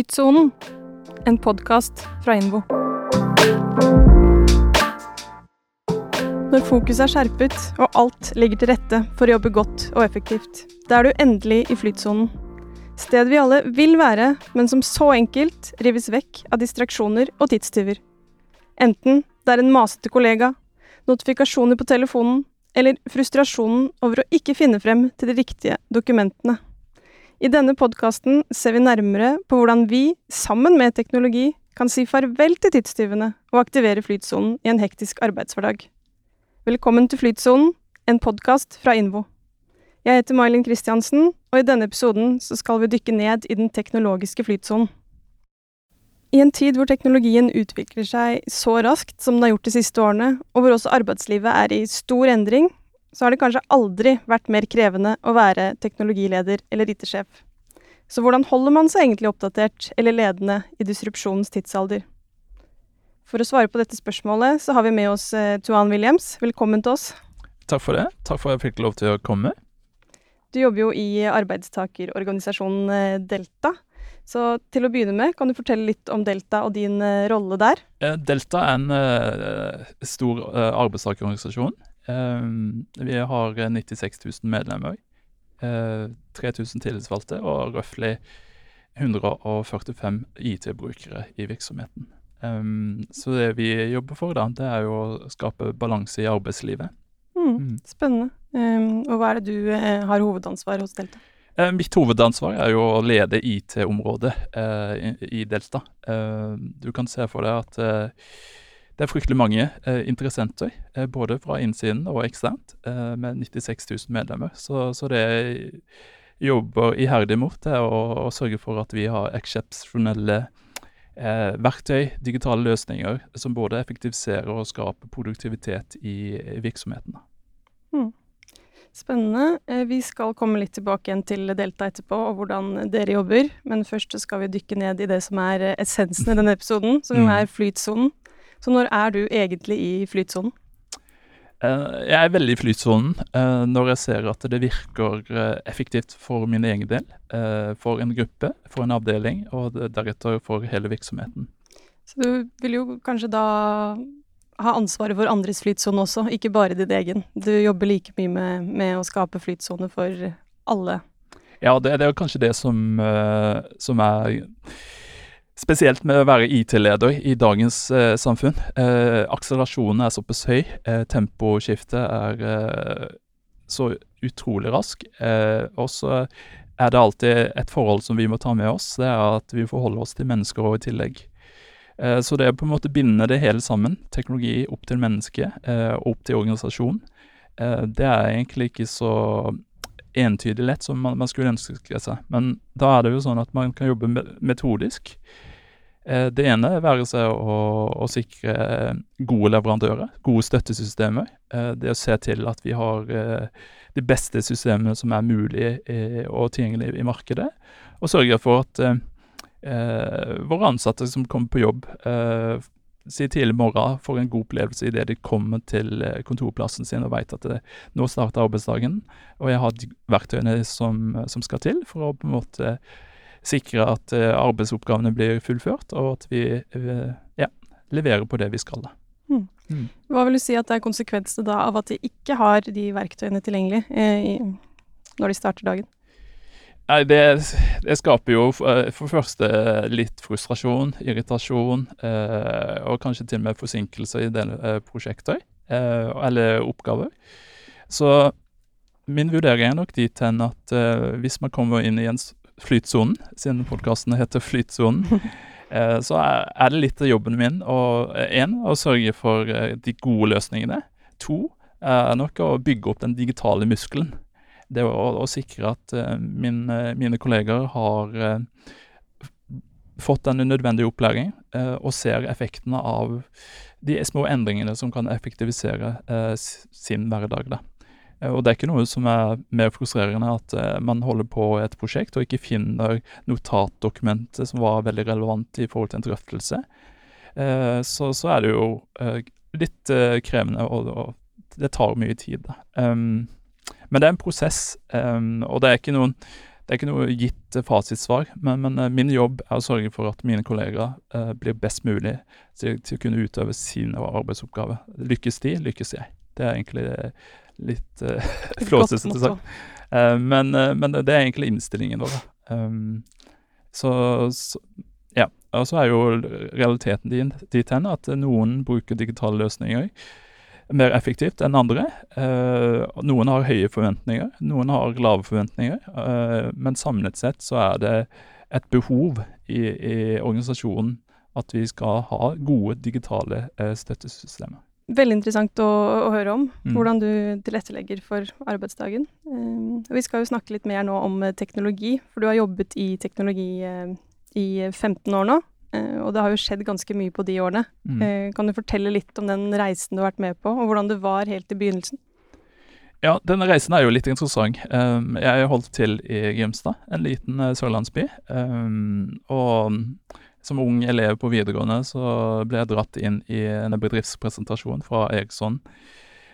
Flytsonen, en podkast fra Innbo. Når fokuset er skjerpet og alt ligger til rette for å jobbe godt og effektivt, da er du endelig i flytsonen. Stedet vi alle vil være, men som så enkelt rives vekk av distraksjoner og tidstyver. Enten det er en masete kollega, notifikasjoner på telefonen eller frustrasjonen over å ikke finne frem til de riktige dokumentene. I denne podkasten ser vi nærmere på hvordan vi, sammen med teknologi, kan si farvel til tidstyvene og aktivere flytsonen i en hektisk arbeidshverdag. Velkommen til Flytsonen, en podkast fra Invo. Jeg heter May-Linn Kristiansen, og i denne episoden så skal vi dykke ned i den teknologiske flytsonen. I en tid hvor teknologien utvikler seg så raskt som den har gjort de siste årene, og hvor også arbeidslivet er i stor endring, så har det kanskje aldri vært mer krevende å være teknologileder eller IT-sjef. Så hvordan holder man seg egentlig oppdatert eller ledende i disrupsjonens tidsalder? For å svare på dette spørsmålet, så har vi med oss eh, Tuan Williams. Velkommen til oss. Takk for det. Takk for at jeg fikk lov til å komme. Du jobber jo i arbeidstakerorganisasjonen eh, Delta. Så til å begynne med, kan du fortelle litt om Delta og din eh, rolle der? Delta er en stor arbeidstakerorganisasjon. Uh, vi har 96 000 medlemmer. 3000 tillitsvalgte og røftlig 145 IT-brukere i virksomheten. Um, så det vi jobber for, da, det er jo å skape balanse i arbeidslivet. Mm, mm. Spennende. Um, og hva er det du uh, har hovedansvar hos Delta? Uh, mitt hovedansvar er jo å lede IT-området uh, i, i, Delta. du kan se for deg at det er fryktelig mange interessenter, både fra innsiden og eksternt, med 96 000 medlemmer. Så, så det jobber iherdig mot, er å, å sørge for at vi har eksepsjonelle eh, verktøy, digitale løsninger, som både effektiviserer og skaper produktivitet i, i virksomhetene. Mm. Spennende. Eh, vi skal komme litt tilbake igjen til Delta etterpå, og hvordan dere jobber. Men først skal vi dykke ned i det som er eh, essensen i denne episoden, som mm. er flytsonen. Så når er du egentlig i flytsonen? Uh, jeg er veldig i flytsonen uh, når jeg ser at det virker uh, effektivt for min egen del, for en gruppe, for en avdeling, og deretter for hele virksomheten. Så du vil jo kanskje da ha ansvaret for andres flytsone også, ikke bare din egen. Du jobber like mye med, med å skape flytsone for alle. Ja, det, det er kanskje det som, som er Spesielt med å være IT-leder i dagens eh, samfunn. Eh, akselerasjonen er såpass høy. Eh, temposkiftet er eh, så utrolig rask. Eh, og så er det alltid et forhold som vi må ta med oss. Det er at vi forholder oss til mennesker og i tillegg. Eh, så det er på en måte binde det hele sammen. Teknologi opp til mennesket og opp til organisasjon. det er egentlig ikke så entydig lett som man, man, skulle ønske seg. Men da er det jo sånn at man kan jobbe metodisk. Eh, det ene være seg å, å, sikre gode leverandører, gode støttesystemer. Eh, det å se til at vi har eh, de beste systemene som er mulig og tilgjengelig i markedet. Og sørge for at våre ansatte som kommer på jobb, si tidlig morgen får en god opplevelse idet de kommer til kontorplassen sin og vet at det, nå starter arbeidsdagen, og jeg har de verktøyene som, som skal til for å på en måte sikre at uh, arbeidsoppgavene blir fullført, og at vi uh, ja, leverer på det vi skal. Mm. Mm. Hva vil du si at det er konsekvensene da av at de ikke har de verktøyene tilgjengelig eh, i, når de starter dagen? Nei, det, det, skaper jo for det første litt frustrasjon, irritasjon, eh, og kanskje til og med forsinkelser i del eh, prosjekter eh, eller oppgaver. Så min vurdering er nok dit hen at hvis man kommer inn i en Flytsonen, siden podkasten heter Flytsonen. Eh, så er det litt av jobben min å en, å sørge for eh, de gode løsningene. To er nok å bygge opp den digitale muskelen. Det å, å sikre at eh, min, mine kolleger har fått den nødvendige opplæring og ser effektene av de små endringene som kan effektivisere sin hverdag. da. Eh, og det er ikke noe som er mer frustrerende at uh, man holder på et prosjekt og ikke finner notatdokumentet som var veldig relevant i forhold til en drøftelse. Uh, så, så, er det jo litt krevende, og, det tar mye tid. Um, men det er en prosess, um, og det er ikke noen det er ikke noe gitt fasitsvar, men, men, min jobb er å sørge for at mine kollegaer blir best mulig til, til, å kunne utøve sine arbeidsoppgaver. Lykkes de, lykkes jeg. Det er egentlig litt uh, flåsete sagt. Uh, men, uh, men, det er egentlig innstillingen vår. Um, så, så, ja. Og så er jo realiteten din dit hen at noen bruker digitale løsninger mer effektivt enn andre. Uh, noen har høye forventninger, noen har lave forventninger. Men samlet sett så er det et behov i, i organisasjonen at vi skal ha gode digitale støttesystemer. Veldig interessant å, å høre om mm. hvordan du tilrettelegger for arbeidsdagen. vi skal jo snakke litt mer nå om teknologi, for du har jobbet i teknologi i 15 år nå. Uh, og det har jo skjedd ganske mye på de årene. Mm. Uh, kan du fortelle litt om den reisen du har vært med på, og hvordan det var helt i begynnelsen? Ja, denne reisen er jo litt interessant. Um, jeg holdt til i Grimstad, en liten uh, sørlandsby. Um, og som ung elev på videregående så ble jeg dratt inn i en bedriftspresentasjon fra Eriksson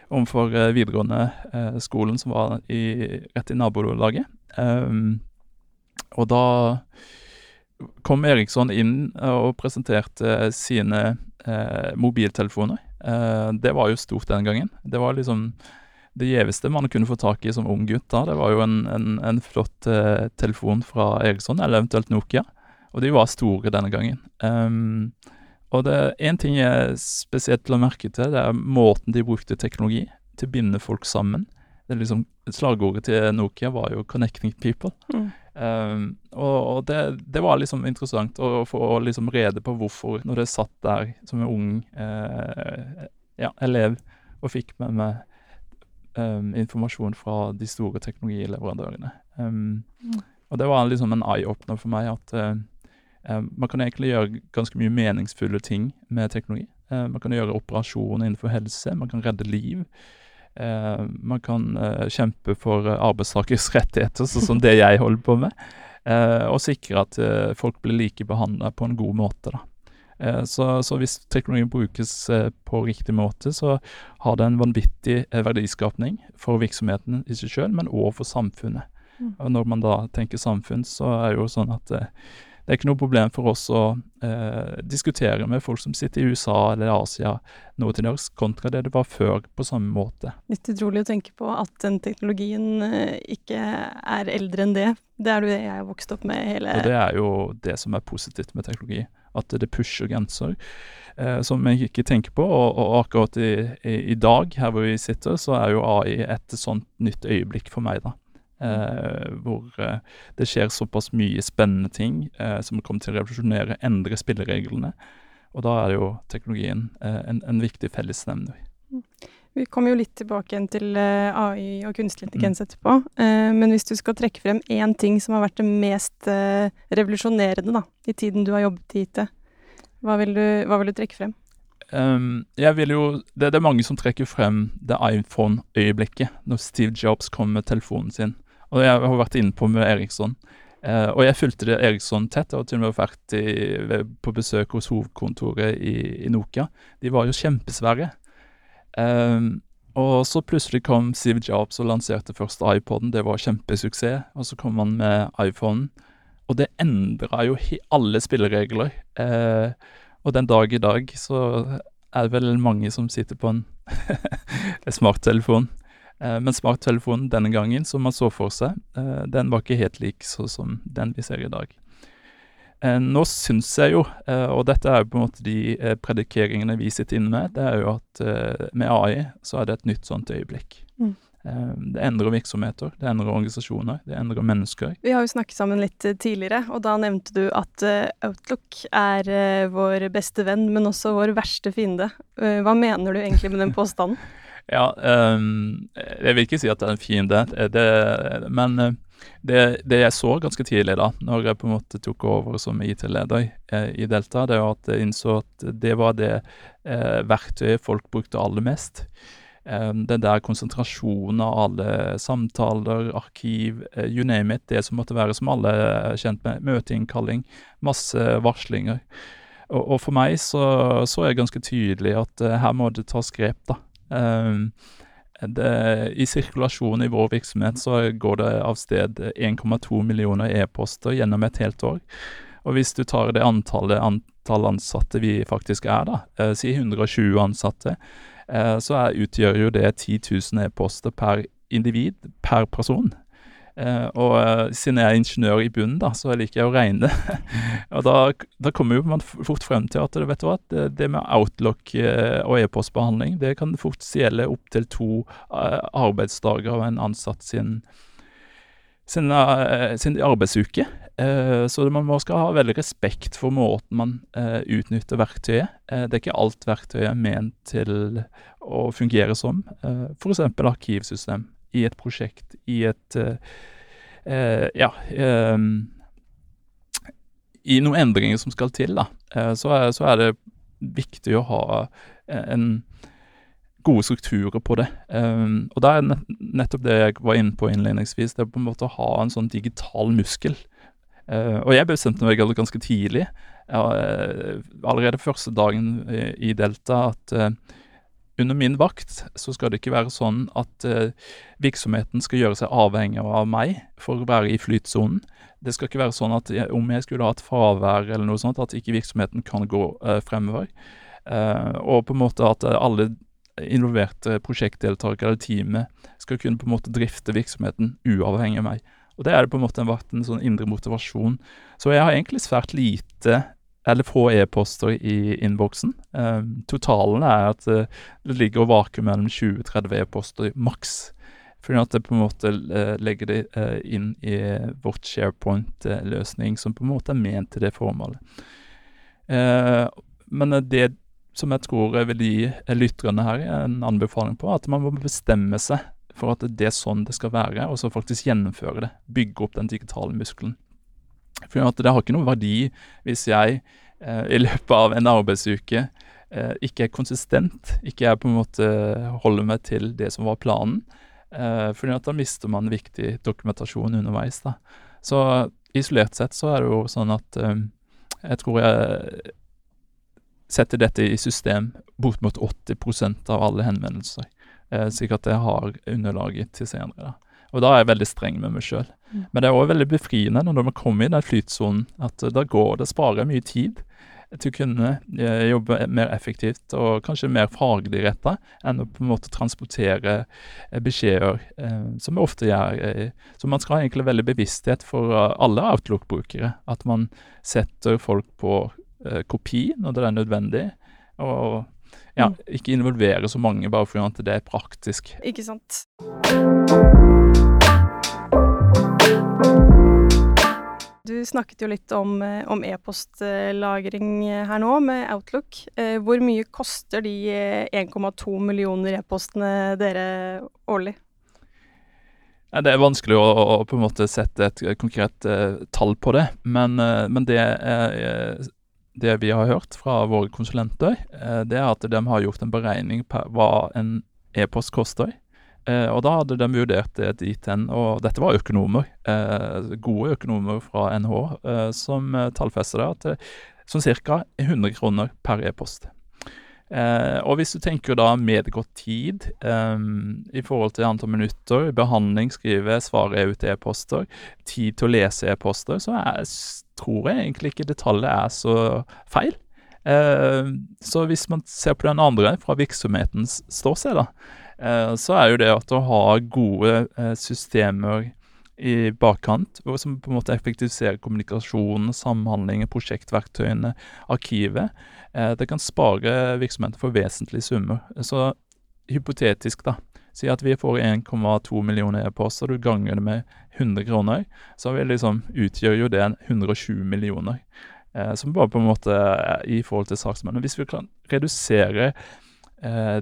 overfor videregående skolen som var i, rett i nabolaget. Um, og da kom Eriksson inn eh, og presenterte sine eh, mobiltelefoner. Eh, det var jo stort den gangen. Det var liksom det gjeveste man kunne få tak i som ung gutt da. Det var jo en, en, en flott eh, telefon fra Eriksson, eller eventuelt Nokia. Og de var store denne gangen. Um, og det én ting jeg spesielt la merke til, det er måten de brukte teknologi til å binde folk sammen. Det liksom, Slagordet til Nokia var jo 'connecting people'. Mm. Um, og, og det, det, var liksom interessant å få liksom rede på hvorfor, når jeg satt der som en ung eh, ja, elev og fikk med meg um, informasjon fra de store teknologileverandørene. Um, mm. Og det var liksom en eye-opener for meg at uh, man kan egentlig gjøre ganske mye meningsfulle ting med teknologi. Uh, man kan gjøre operasjoner innenfor helse, man kan redde liv. Eh, man kan eh, kjempe for eh, arbeidstakers rettigheter, sånn som det jeg holder på med. og sikre at folk blir likebehandla på en god måte. da. Så, så, hvis teknologien brukes på riktig måte, så har det en vanvittig verdiskapning for virksomheten i seg sjøl, men òg for samfunnet. Mm. Og når man da tenker samfunn, så er det jo sånn at det er ikke noe problem for oss å eh, diskutere med folk som sitter i USA eller Asia nå til dags, kontra det det var før, på samme måte. Litt utrolig å tenke på at den teknologien eh, ikke er eldre enn det. Det er det jeg har vokst opp med hele Og det er jo det som er positivt med teknologi. At det pusher grenser. Eh, som jeg ikke tenker på. Og, og akkurat i, i, i, dag, her hvor vi sitter, så er jo AI et sånt nytt øyeblikk for meg, da. Eh, hvor eh, det skjer såpass mye spennende ting eh, som kommer til å revolusjonere, endre spillereglene. Og da er jo teknologien en, en, viktig fellesnevner. Mm. Vi kommer jo litt tilbake igjen til AI og kunstig intelligens mm. etterpå. Eh, men hvis du skal trekke frem én ting som har vært det mest revolusjonerende da, i tiden du har jobbet i IT, hva vil du, hva vil du trekke frem? Um, jeg vil jo, det, det, er mange som trekker frem det iPhone-øyeblikket, når Steve Jobs kom med telefonen sin. Og jeg har vært inne på med Eriksson. Eh, og jeg fulgte det Eriksson tett. Jeg har til og med vært i, på besøk hos hovedkontoret i, i Nokia. De var jo kjempesvære. Eh, og så plutselig kom Steve Jobs og lanserte først iPoden. Det var kjempesuksess. Og så kom han med iPhonen. Og det endra jo alle spilleregler. Eh, og den dag i dag så er det vel mange som sitter på en smarttelefon. Eh, men smarttelefonen denne gangen, som man så for seg, eh, den var ikke helt lik sånn som den vi ser i dag. Eh, nå syns jeg jo, og dette er jo på en måte de predikeringene vi sitter inne med, det er jo at med AI så er det et nytt sånt øyeblikk. Mm. Det endrer virksomheter, det endrer organisasjoner, det endrer mennesker. Vi har jo snakket sammen litt tidligere, og da nevnte du at Outlook er vår beste venn, men også vår verste fiende. Hva mener du egentlig med den påstanden? Ja, um, jeg vil ikke si at det er en fiende, det, men eh, det, det, jeg så ganske tidlig, da, når jeg på en måte tok over som IT-leder eh, i Delta, det var at jeg innså at det var det eh, verktøyet folk brukte aller mest. Um, den der konsentrasjonen av alle samtaler, arkiv, uh, you name it, det som måtte være som alle er kjent med, møteinnkalling, masse varslinger. Og, og for meg så, så er det ganske tydelig at her må det tas grep, da. Um, det, I sirkulasjon i vår virksomhet så går det av sted 1,2 millioner e-poster gjennom et helt år. Og hvis du tar det antallet antall ansatte vi faktisk er, da, eh, si 120 ansatte, eh, så er, utgjør jo det 10 000 e-poster per individ, per person. Uh, og uh, siden jeg er ingeniør i bunnen, da, så liker jeg å regne. og da, da, kommer man fort frem til at vet du hva, det, med Outlook uh, og e-postbehandling det kan fort gjelde opptil to arbeidsdager av en ansatt sin, sin, sin arbeidsuke. så man må skal ha veldig respekt for måten man utnytter verktøyet. det er ikke alt verktøyet er ment til å fungere som. F.eks. arkivsystem i et prosjekt, i et uh, uh, Ja. Um, I noen endringer som skal til, da, uh, så, er, så, er, det viktig å ha en gode strukturer på det. Um, og det er nettopp det jeg var inne på innledningsvis, det er på en måte å ha en sånn digital muskel. og jeg bestemte meg ganske tidlig, allerede første dagen i, Delta, at under min vakt så skal det ikke være sånn at eh, virksomheten skal gjøre seg avhengig av meg for å være i flytsonen. Det skal ikke være sånn at jeg, om jeg skulle ha et fravær eller noe sånt, at ikke virksomheten kan gå eh, fremover. Eh, og på en måte at alle involverte prosjektdeltakere eller teamet skal kunne på en måte drifte virksomheten uavhengig av meg. Og det er det på en måte vært en sånn indre motivasjon. Så jeg har egentlig svært lite eller få e-poster i innboksen. Eh, totalen er at eh, det ligger og vaker mellom 20-30 e-poster maks. Fordi at det på en måte uh, legger det eh, inn i vårt SharePoint-løsning, som på en måte er ment til det formålet. men det som jeg tror jeg vil gi lytterne her en anbefaling på, at man må bestemme seg for at det er sånn det skal være, og så faktisk gjennomføre det. Bygge opp den digitale muskelen. For at det har ikke noen verdi hvis jeg eh, i løpet av en arbeidsuke eh, ikke er konsistent, ikke jeg på en måte holder meg til det som var planen. Eh, for da mister man viktig dokumentasjon underveis. da. Så isolert sett så er det jo sånn at eh, jeg tror jeg setter dette i system bort mot 80% av alle henvendelser. Eh, slik at jeg har underlaget til senere. da. Og da er jeg veldig streng med meg sjøl. Mm. Men det er òg veldig befriende når man kommer i den flytsonen, at uh, da går det sparer mye tid til å kunne uh, jobbe mer effektivt og kanskje mer faglig retta enn å på en måte transportere uh, beskjeder, som vi ofte gjør. så man skal ha egentlig veldig bevissthet for alle Outlook-brukere. At man setter folk på kopi når det er nødvendig. og ja, mm. ikke involvere så mange bare fordi det er praktisk. Ikke sant. Du snakket jo litt om, eh, om e-postlagring her nå, med Outlook. Eh, hvor mye koster de 1,2 eh, millioner e-postene dere årlig? Det er vanskelig å, å, på en måte sette et konkret uh, tall på det, men, uh, men det, uh, det, vi har hørt fra våre konsulenter, det er at de har gjort en beregning på hva en e-post koster. Eh, og da hadde de vurdert det dit hen, og dette var økonomer, eh, gode økonomer fra NH, eh, som tallfester det, at sånn ca. 100 kroner per e-post. Eh, og hvis du tenker da medgått tid eh, i forhold til antall minutter, behandling, skrive, svare ut e-poster, tid til å lese e-poster, så er, tror jeg egentlig ikke detaljet er så feil. Eh, så hvis man ser på den andre fra virksomhetens ståsted, da, så er jo det at å ha gode eh, systemer i bakkant, som på en måte effektiviserer kommunikasjonen, samhandlingen, prosjektverktøyene, arkivet. Eh, det kan spare virksomheter for vesentlige summer. Så hypotetisk, da. Si at vi får 1,2 millioner e-poster, du ganger det med 100 kroner. Så liksom, utgjør jo det 120 millioner. Eh, som bare på en måte i forhold til saksmennene. Hvis vi kan redusere eh,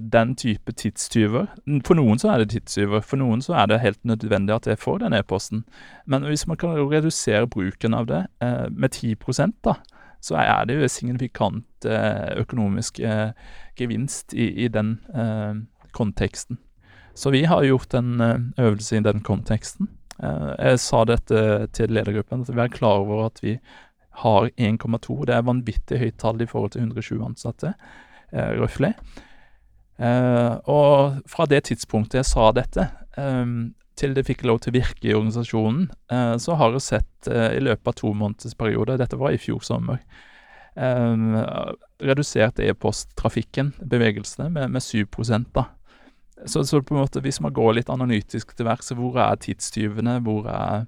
den type tidstyver. For noen så er det tidstyver, for noen så er det helt nødvendig at jeg får den e-posten. Men hvis man kan redusere bruken av det eh, med 10 da, så er det jo signifikant eh, økonomisk eh, gevinst i, i den eh, konteksten. Så vi har gjort en eh, øvelse i den konteksten. jeg sa dette til ledergruppen, at vi er klar over at vi har 1,2. Det er vanvittig høyt tall i forhold til 120 ansatte, uh, røftlig. Uh, og fra det tidspunktet jeg sa dette, um, til det fikk lov til å virke i organisasjonen, uh, så har jeg sett i løpet av to måneders periode, dette var i fjor sommer, redusert e-posttrafikken, bevegelsene, med, med 7 da. Så, så, på en måte, hvis man går litt analytisk til verks, hvor er tidstyvene, hvor er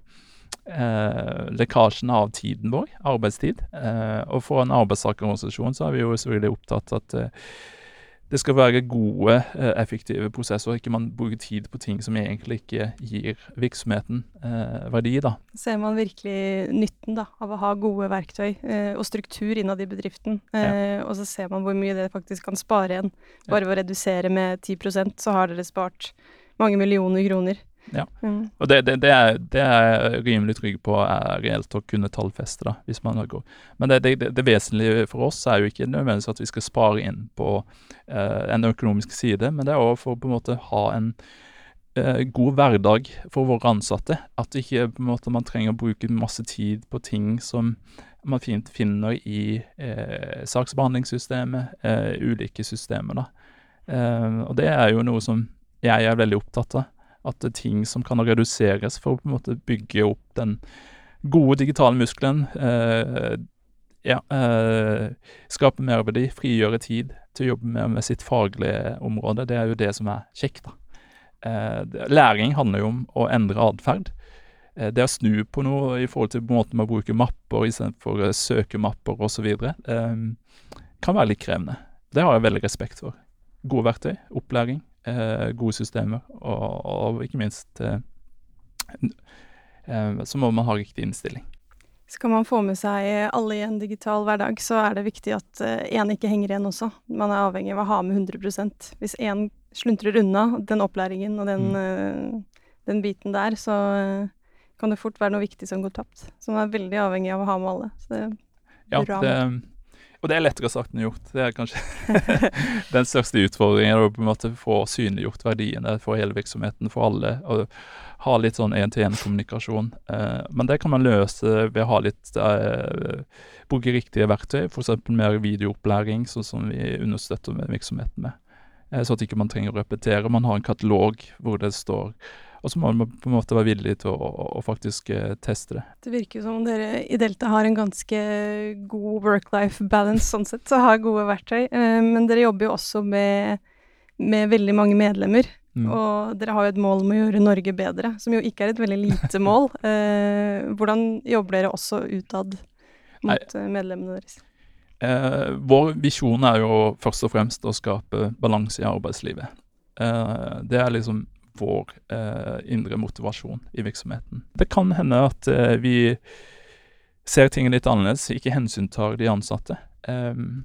eh, lekkasjene av tiden vår, arbeidstid? Eh, og for en arbeidstakerorganisasjon så er vi jo selvfølgelig opptatt at eh, det skal være gode, eh, effektive prosesser, ikke man bruker tid på ting som egentlig ikke gir virksomheten eh, verdi. da. Ser man virkelig nytten da, av å ha gode verktøy eh, og struktur innad i bedriften. Eh, ja. Og så ser man hvor mye det faktisk kan spare igjen. Bare ved å redusere med 10% så har dere spart mange millioner kroner. Ja, mm. og det, det, det, er, det, er, jeg rimelig trygg på er reelt å kunne tallfeste, da, hvis man går. Men det, det, vesentlige for oss er jo ikke nødvendigvis at vi skal spare inn på eh, en økonomisk side, men det er òg for å på en måte ha en eh, god hverdag for våre ansatte. At ikke på en måte man trenger å bruke masse tid på ting som man fint finner i eh, saksbehandlingssystemet, eh, ulike systemer. da. Eh, og det er jo noe som jeg er veldig opptatt av at det er ting som kan reduseres for å på en måte bygge opp den gode digitale muskelen. Eh, ja, eh, skape merverdi, frigjøre tid til å jobbe mer med sitt faglige område. Det er jo det som er kjekt. da. Eh, læring handler jo om å endre atferd. Eh, det å snu på noe i forhold til måten man bruker mapper istedenfor uh, søkemapper osv., eh, kan være litt krevende. Det har jeg veldig respekt for. Gode verktøy, opplæring, gode systemer, og, og ikke minst eh, eh, så må man ha riktig innstilling. Skal man få med seg alle i en digital hverdag, så er det viktig at én ikke henger igjen også. Man er avhengig av å ha med 100% Hvis én sluntrer unna den opplæringen og den, mm. den biten der, så kan det fort være noe viktig som går tapt. Så man er veldig avhengig av å ha med alle. Så det er ja, bra. Det, og det er lettere sagt enn gjort. Det er kanskje den største utfordringen. Å på en måte få synliggjort verdiene for hele virksomheten, for alle. Og ha litt sånn én-til-én-kommunikasjon. Eh, men det kan man løse ved å ha litt eh, Bruke riktige verktøy, f.eks. mer videoopplæring, sånn som vi understøtter virksomheten med. Eh, så at ikke man trenger å repetere. Man har en katalog hvor det står og så må man på en måte være villig til å, å, å faktisk uh, teste det. Det virker som om dere i Delta har en ganske god work-life balance sånn sett, så har gode verktøy. Uh, men dere jobber jo også med, med veldig mange medlemmer. Mm. Og dere har jo et mål om å gjøre Norge bedre, som jo ikke er et veldig lite mål. Uh, hvordan jobber dere også utad mot Nei. medlemmene deres? Eh, vår visjon er jo først og fremst å skape balanse i arbeidslivet. Eh, det er liksom vår eh, indre motivasjon i virksomheten. Det kan hende at eh, vi ser ting litt annerledes, ikke hensyntar de ansatte. Um,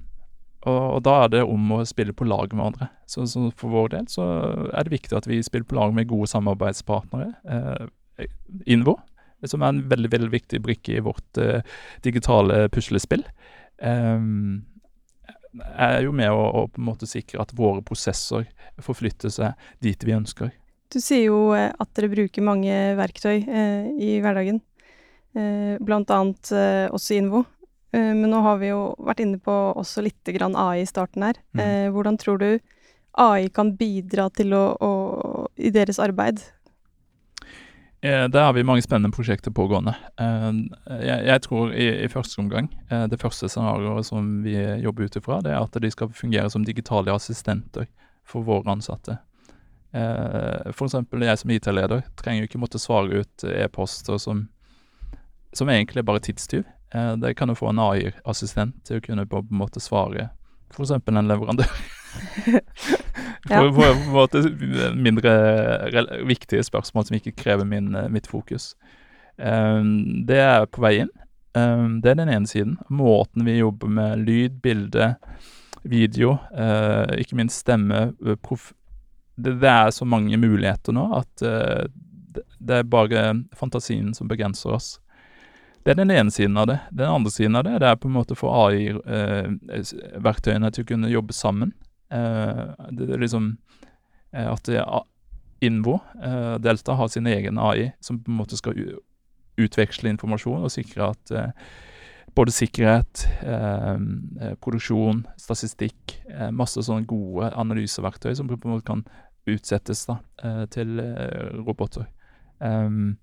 og, og, da er det om å spille på lag med andre. Så, så, for vår del så er det viktig at vi spiller på lag med gode samarbeidspartnere. Eh, Invo, som er en veldig veldig viktig brikke i vårt eh, digitale puslespill. Um, er jo med å, å, på en måte sikre at våre prosesser forflytter seg dit vi ønsker. Du sier jo eh, at dere bruker mange verktøy eh, i hverdagen, eh, blant annet også Invo. Eh, men nå har vi jo vært inne på også litt grann AI i starten her. Mm. Eh, hvordan tror du AI kan bidra til å, å i deres arbeid? Der har vi mange spennende prosjekter pågående. Jeg, jeg tror i, i, første omgang Det første scenarioet som vi jobber ut ifra, det er at de skal fungere som digitale assistenter for våre ansatte. Eh, for eksempel jeg som IT-leder trenger jo ikke måtte svare ut e-poster som, som egentlig er bare tidstyv. Eh, det kan jo få en AI-assistent til å kunne på en måte svare f.eks. en leverandør. for, for, en måte mindre viktige spørsmål som ikke krever min, mitt fokus. Det er på vei inn. Det er den ene siden. Måten vi jobber med lyd, bilde, video, ikke minst stemme, prof det, det, er så mange muligheter nå at uh, det, det er bare fantasien som begrenser oss. Det er den ene siden av det. Den andre siden av det, det er på en måte for AI-verktøyene uh, til å kunne jobbe sammen. Uh, det, er liksom eh, at Invo, eh, Delta, har sin egen AI som på en måte skal utveksle informasjon og sikre at både sikkerhet, eh, produksjon, statistikk. Eh, masse sånne gode analyseverktøy som på en måte kan utsettes da, eh, til roboter. Um,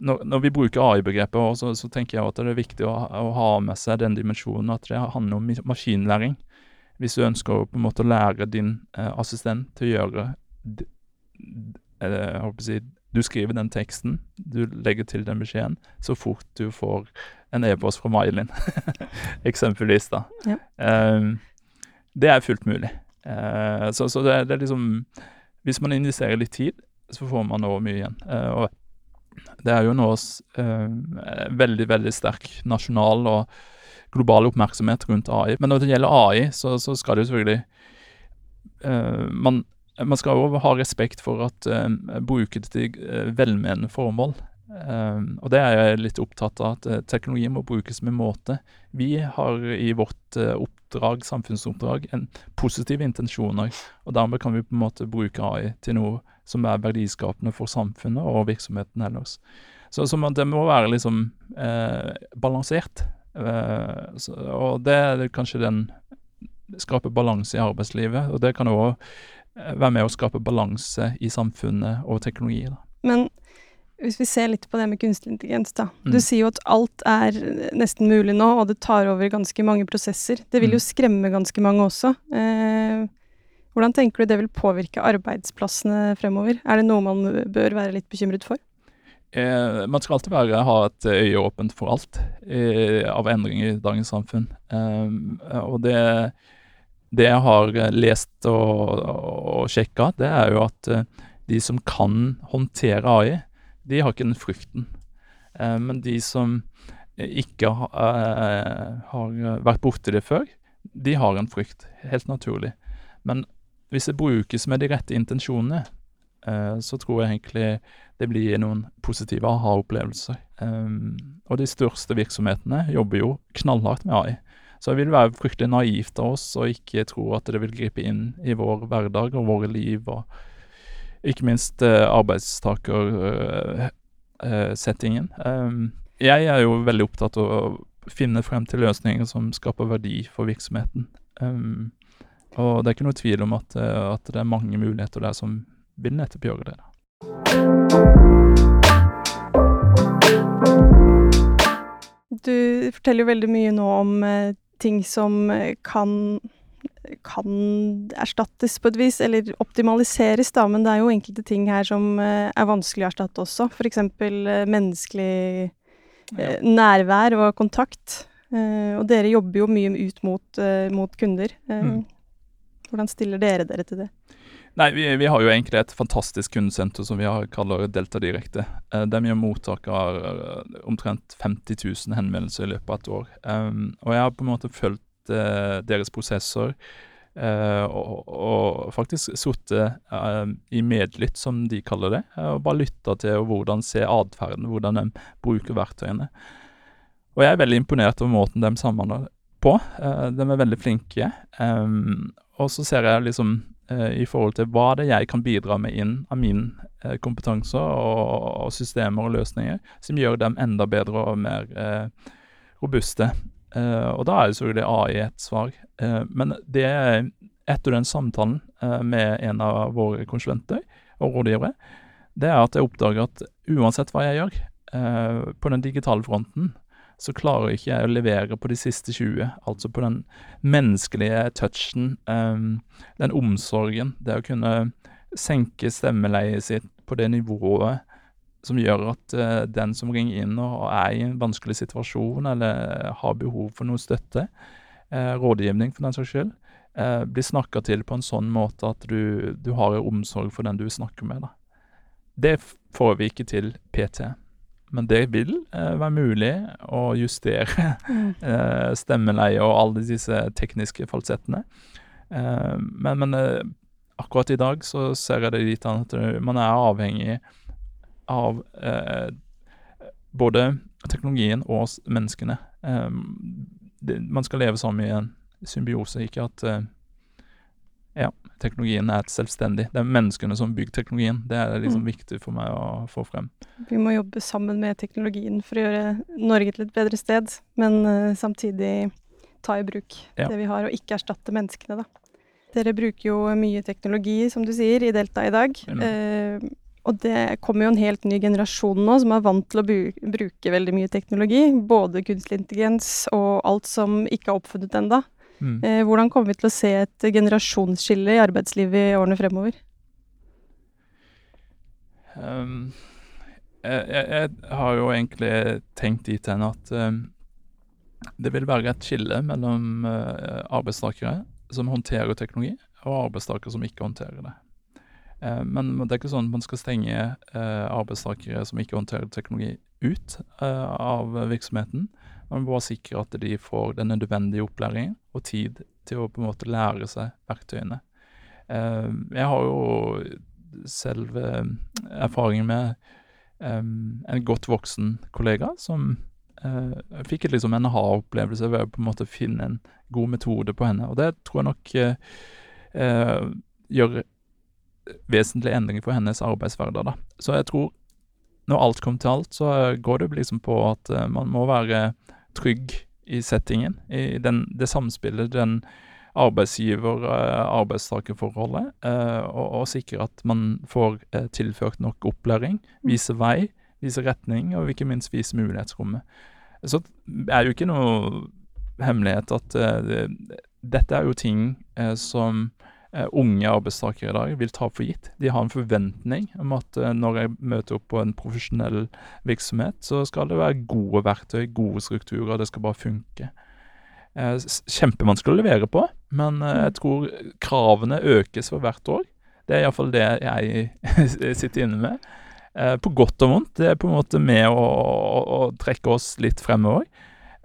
når, når, vi bruker AI-begrepet, så, så, tenker jeg at det er viktig å, å, ha med seg den dimensjonen at det handler om maskinlæring. Hvis du ønsker å på en måte lære din eh, assistent til å gjøre eh, jeg håper å si, Du skriver den teksten, du legger til den beskjeden, så fort du får en e-post fra Mailin, eksempelvis. da. Ja. Um, det er fullt mulig. Uh, så, så det, det, er liksom Hvis man investerer litt tid, så får man nå mye igjen. Uh, og det er jo nå uh, veldig, veldig sterk nasjonal og global oppmerksomhet rundt AI. Men når det gjelder AI, så, så skal det jo selvfølgelig man, man, skal òg ha respekt for at uh, bruke det til velmenende formål. Um, og det er jeg litt opptatt av, at teknologi må brukes med måte. Vi har i vårt oppdrag, samfunnsoppdrag en positive intensjoner, og dermed kan vi på en måte bruke AI til noe som er verdiskapende for samfunnet og virksomheten ellers. Så, så det må være liksom eh, balansert. Eh, så, og det er kanskje den skaper balanse i arbeidslivet. Og det kan òg eh, være med å skape balanse i samfunnet og teknologi. Da. Men hvis vi ser litt på det med kunstig intelligens, da. Mm. Du sier jo at alt er nesten mulig nå, og det tar over ganske mange prosesser. Det vil jo mm. skremme ganske mange også. Eh, hvordan tenker du det vil påvirke arbeidsplassene fremover? Er det noe man bør være litt bekymret for? Eh, man skal alltid være, ha et øye åpent for alt eh, av endringer i dagens samfunn. Eh, og det, det, jeg har lest og, og sjekka, det er jo at eh, de som kan håndtere AI, de har ikke den frykten. Eh, men de som ikke eh, har vært borti det før, de har en frykt. Helt naturlig. Men hvis det brukes med de rette intensjonene, så tror jeg egentlig det blir noen positive aha-opplevelser. Og de største virksomhetene jobber jo knallhardt med AI. Så det vil være fryktelig naivt av oss å ikke tro at det vil gripe inn i vår hverdag og våre liv, og ikke minst uh, arbeidstakersettingen. Uh, um, jeg er jo veldig opptatt av å finne frem til løsninger som skaper verdi for virksomheten. Um, og det er ikke noe tvil om at, eh, at det er mange muligheter der som vil nettopp gjøre det. Du forteller jo veldig mye nå om eh, ting som eh, kan, kan erstattes på et vis, eller optimaliseres, da, men det er jo enkelte ting her som eh, er vanskelig å erstatte også. F.eks. Eh, menneskelig ja. nærvær og kontakt. og dere jobber jo mye ut mot, mot kunder. Mm. Hvordan stiller dere dere til det? Nei, vi, vi, har jo egentlig et fantastisk kundesenter som vi har kaller Delta Direkte. Eh, der vi har mottak av uh, omtrent 50 000 henvendelser i løpet av et år. Um, og jeg har på en måte fulgt uh, deres prosesser uh, og, og, faktisk sittet uh, i medlytt, som de kaller det, og bare lytta til hvordan ser atferden, hvordan de bruker verktøyene. Og jeg er veldig imponert over måten de samhandler på. de er veldig flinke. Um, og så ser jeg liksom eh, i forhold til hva det jeg kan bidra med inn av min eh, kompetanse og, og, systemer og løsninger, som gjør dem enda bedre og mer eh, robuste. Eh, og da er jo selvfølgelig AI et svar. Eh, men det er etter den samtalen eh, med en av våre konsulenter og rådgivere, det er at jeg oppdager at uansett hva jeg gjør på den digitale fronten, så klarer ikke jeg å levere på de siste 20. Altså på den menneskelige touchen, um, den omsorgen. Det å kunne senke stemmeleiet sitt på det nivået som gjør at uh, den som ringer inn og er i en vanskelig situasjon eller har behov for noe støtte, uh, rådgivning for den saks skyld, uh, blir snakka til på en sånn måte at du, du har omsorg for den du snakker med. Da. Det får vi ikke til PT. Men det vil eh, være mulig å justere mm. eh, stemmeleie og alle disse tekniske falsettene. Eh, men, men eh, akkurat i dag så ser jeg det litt an at man er avhengig av eh, både teknologien og menneskene. Eh, det, man skal leve sammen i en symbiose, ikke at Ja. Teknologien er et selvstendig. Det er menneskene som bygger teknologien. Det er liksom Mm. viktig for meg å få frem. Vi må jobbe sammen med teknologien for å gjøre Norge til et bedre sted, men uh, samtidig ta i bruk Ja. det vi har, og ikke erstatte menneskene, da. Dere bruker jo mye teknologi, som du sier, i Delta i dag. Mm. Uh, og det kommer jo en helt ny generasjon nå som er vant til å bruke veldig mye teknologi. Både kunstig intelligens og alt som ikke er oppfunnet ennå. Mm. Eh, hvordan kommer vi til å se et generasjonsskille i arbeidslivet i årene fremover? Um, jeg, jeg, jeg har jo egentlig tenkt dit hen at um, det vil være et skille mellom uh, arbeidstakere som håndterer teknologi, og arbeidstakere som ikke håndterer det. Uh, men det er ikke sånn at man skal stenge uh, arbeidstakere som ikke håndterer teknologi, ut eh, av virksomheten. Man må sikre at de får den nødvendige opplæringen og tid til å på en måte lære seg verktøyene. Eh, jeg har jo selv eh, erfaring med en godt voksen kollega som fikk liksom en aha-opplevelse ved å på en måte finne en god metode på henne. Og det tror jeg nok eh, gjør vesentlige endringer for hennes arbeidshverdag. da. Så jeg tror når alt kommer til alt, så eh, går det liksom på at eh, man må være trygg i settingen, i den, det samspillet, den arbeidsgiver-arbeidstakerforholdet, eh, og, og sikre at man får tilført nok opplæring, vise vei, vise retning, og ikke minst vise mulighetsrommet. Så det er jo ikke noe hemmelighet at det, dette er jo ting eh, som unge arbeidstakere i dag vil ta for gitt. De har en forventning om at eh, når jeg møter opp på en profesjonell virksomhet, så skal det være gode verktøy, gode strukturer, det skal bare funke. Eh, Kjempevanskelig å levere på, men eh, jeg tror kravene økes for hvert år. Det er iallfall det jeg sitter inne med. Eh, På godt og vondt. Det er på en måte med å, å, å trekke oss litt fremover.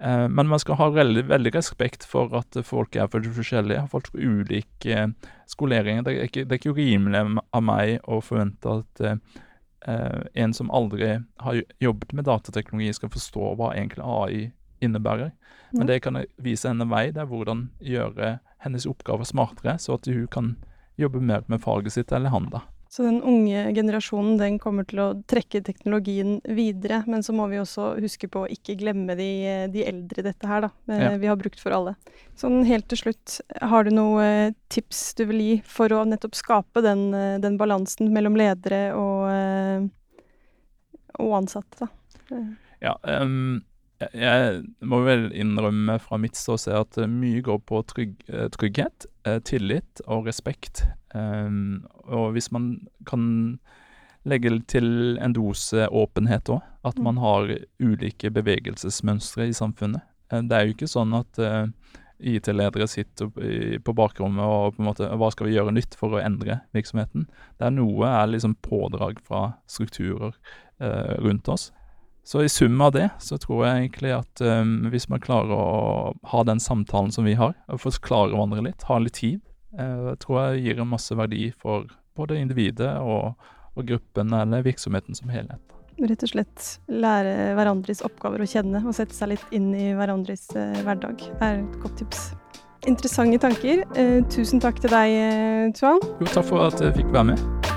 Eh, Men man skal ha veldig, veldig respekt for at folk er for forskjellige. Folk har ulik eh, skolering. Det er, ikke, det er ikke rimelig av meg å forvente at eh, en som aldri har jobbet med datateknologi, skal forstå hva egentlig AI innebærer. Men det kan vise henne vei. Det er hvordan gjøre hennes oppgaver smartere, så at hun kan jobbe mer med faget sitt, eller han, da. Så den unge generasjonen den kommer til å trekke teknologien videre, men så må vi også huske på å ikke glemme de, de eldre i dette her, da. eh, Ja. Vi har brukt for alle. Sånn helt til slutt, har du noe eh, tips du vil gi for å nettopp skape den, eh, den balansen mellom ledere og, og ansatte, da? Ja, ehm, jeg, jeg må vel innrømme fra mitt ståsted at eh, mye går på trygg, eh, trygghet, eh, tillit og respekt. Ehm, og hvis man kan legge til en dose åpenhet òg, at Mm. man har ulike bevegelsesmønstre i samfunnet. Det er jo ikke sånn at IT-ledere sitter på bakrommet og på en måte Hva skal vi gjøre nytt for å endre virksomheten? Det er noe er liksom pådrag fra strukturer eh, rundt oss. Så i sum av det, så tror jeg egentlig at um, hvis man klarer å ha den samtalen som vi har, og forklare hverandre litt, ha litt tid, uh, tror jeg gir en masse verdi for både individet og, og gruppen eller virksomheten som helhet. Rett og slett lære hverandres oppgaver å kjenne, og sette seg litt inn i hverandres uh, hverdag, er et godt tips. Interessante tanker. Uh, tusen takk til deg, Tuan. Jo, takk for at jeg fikk være med.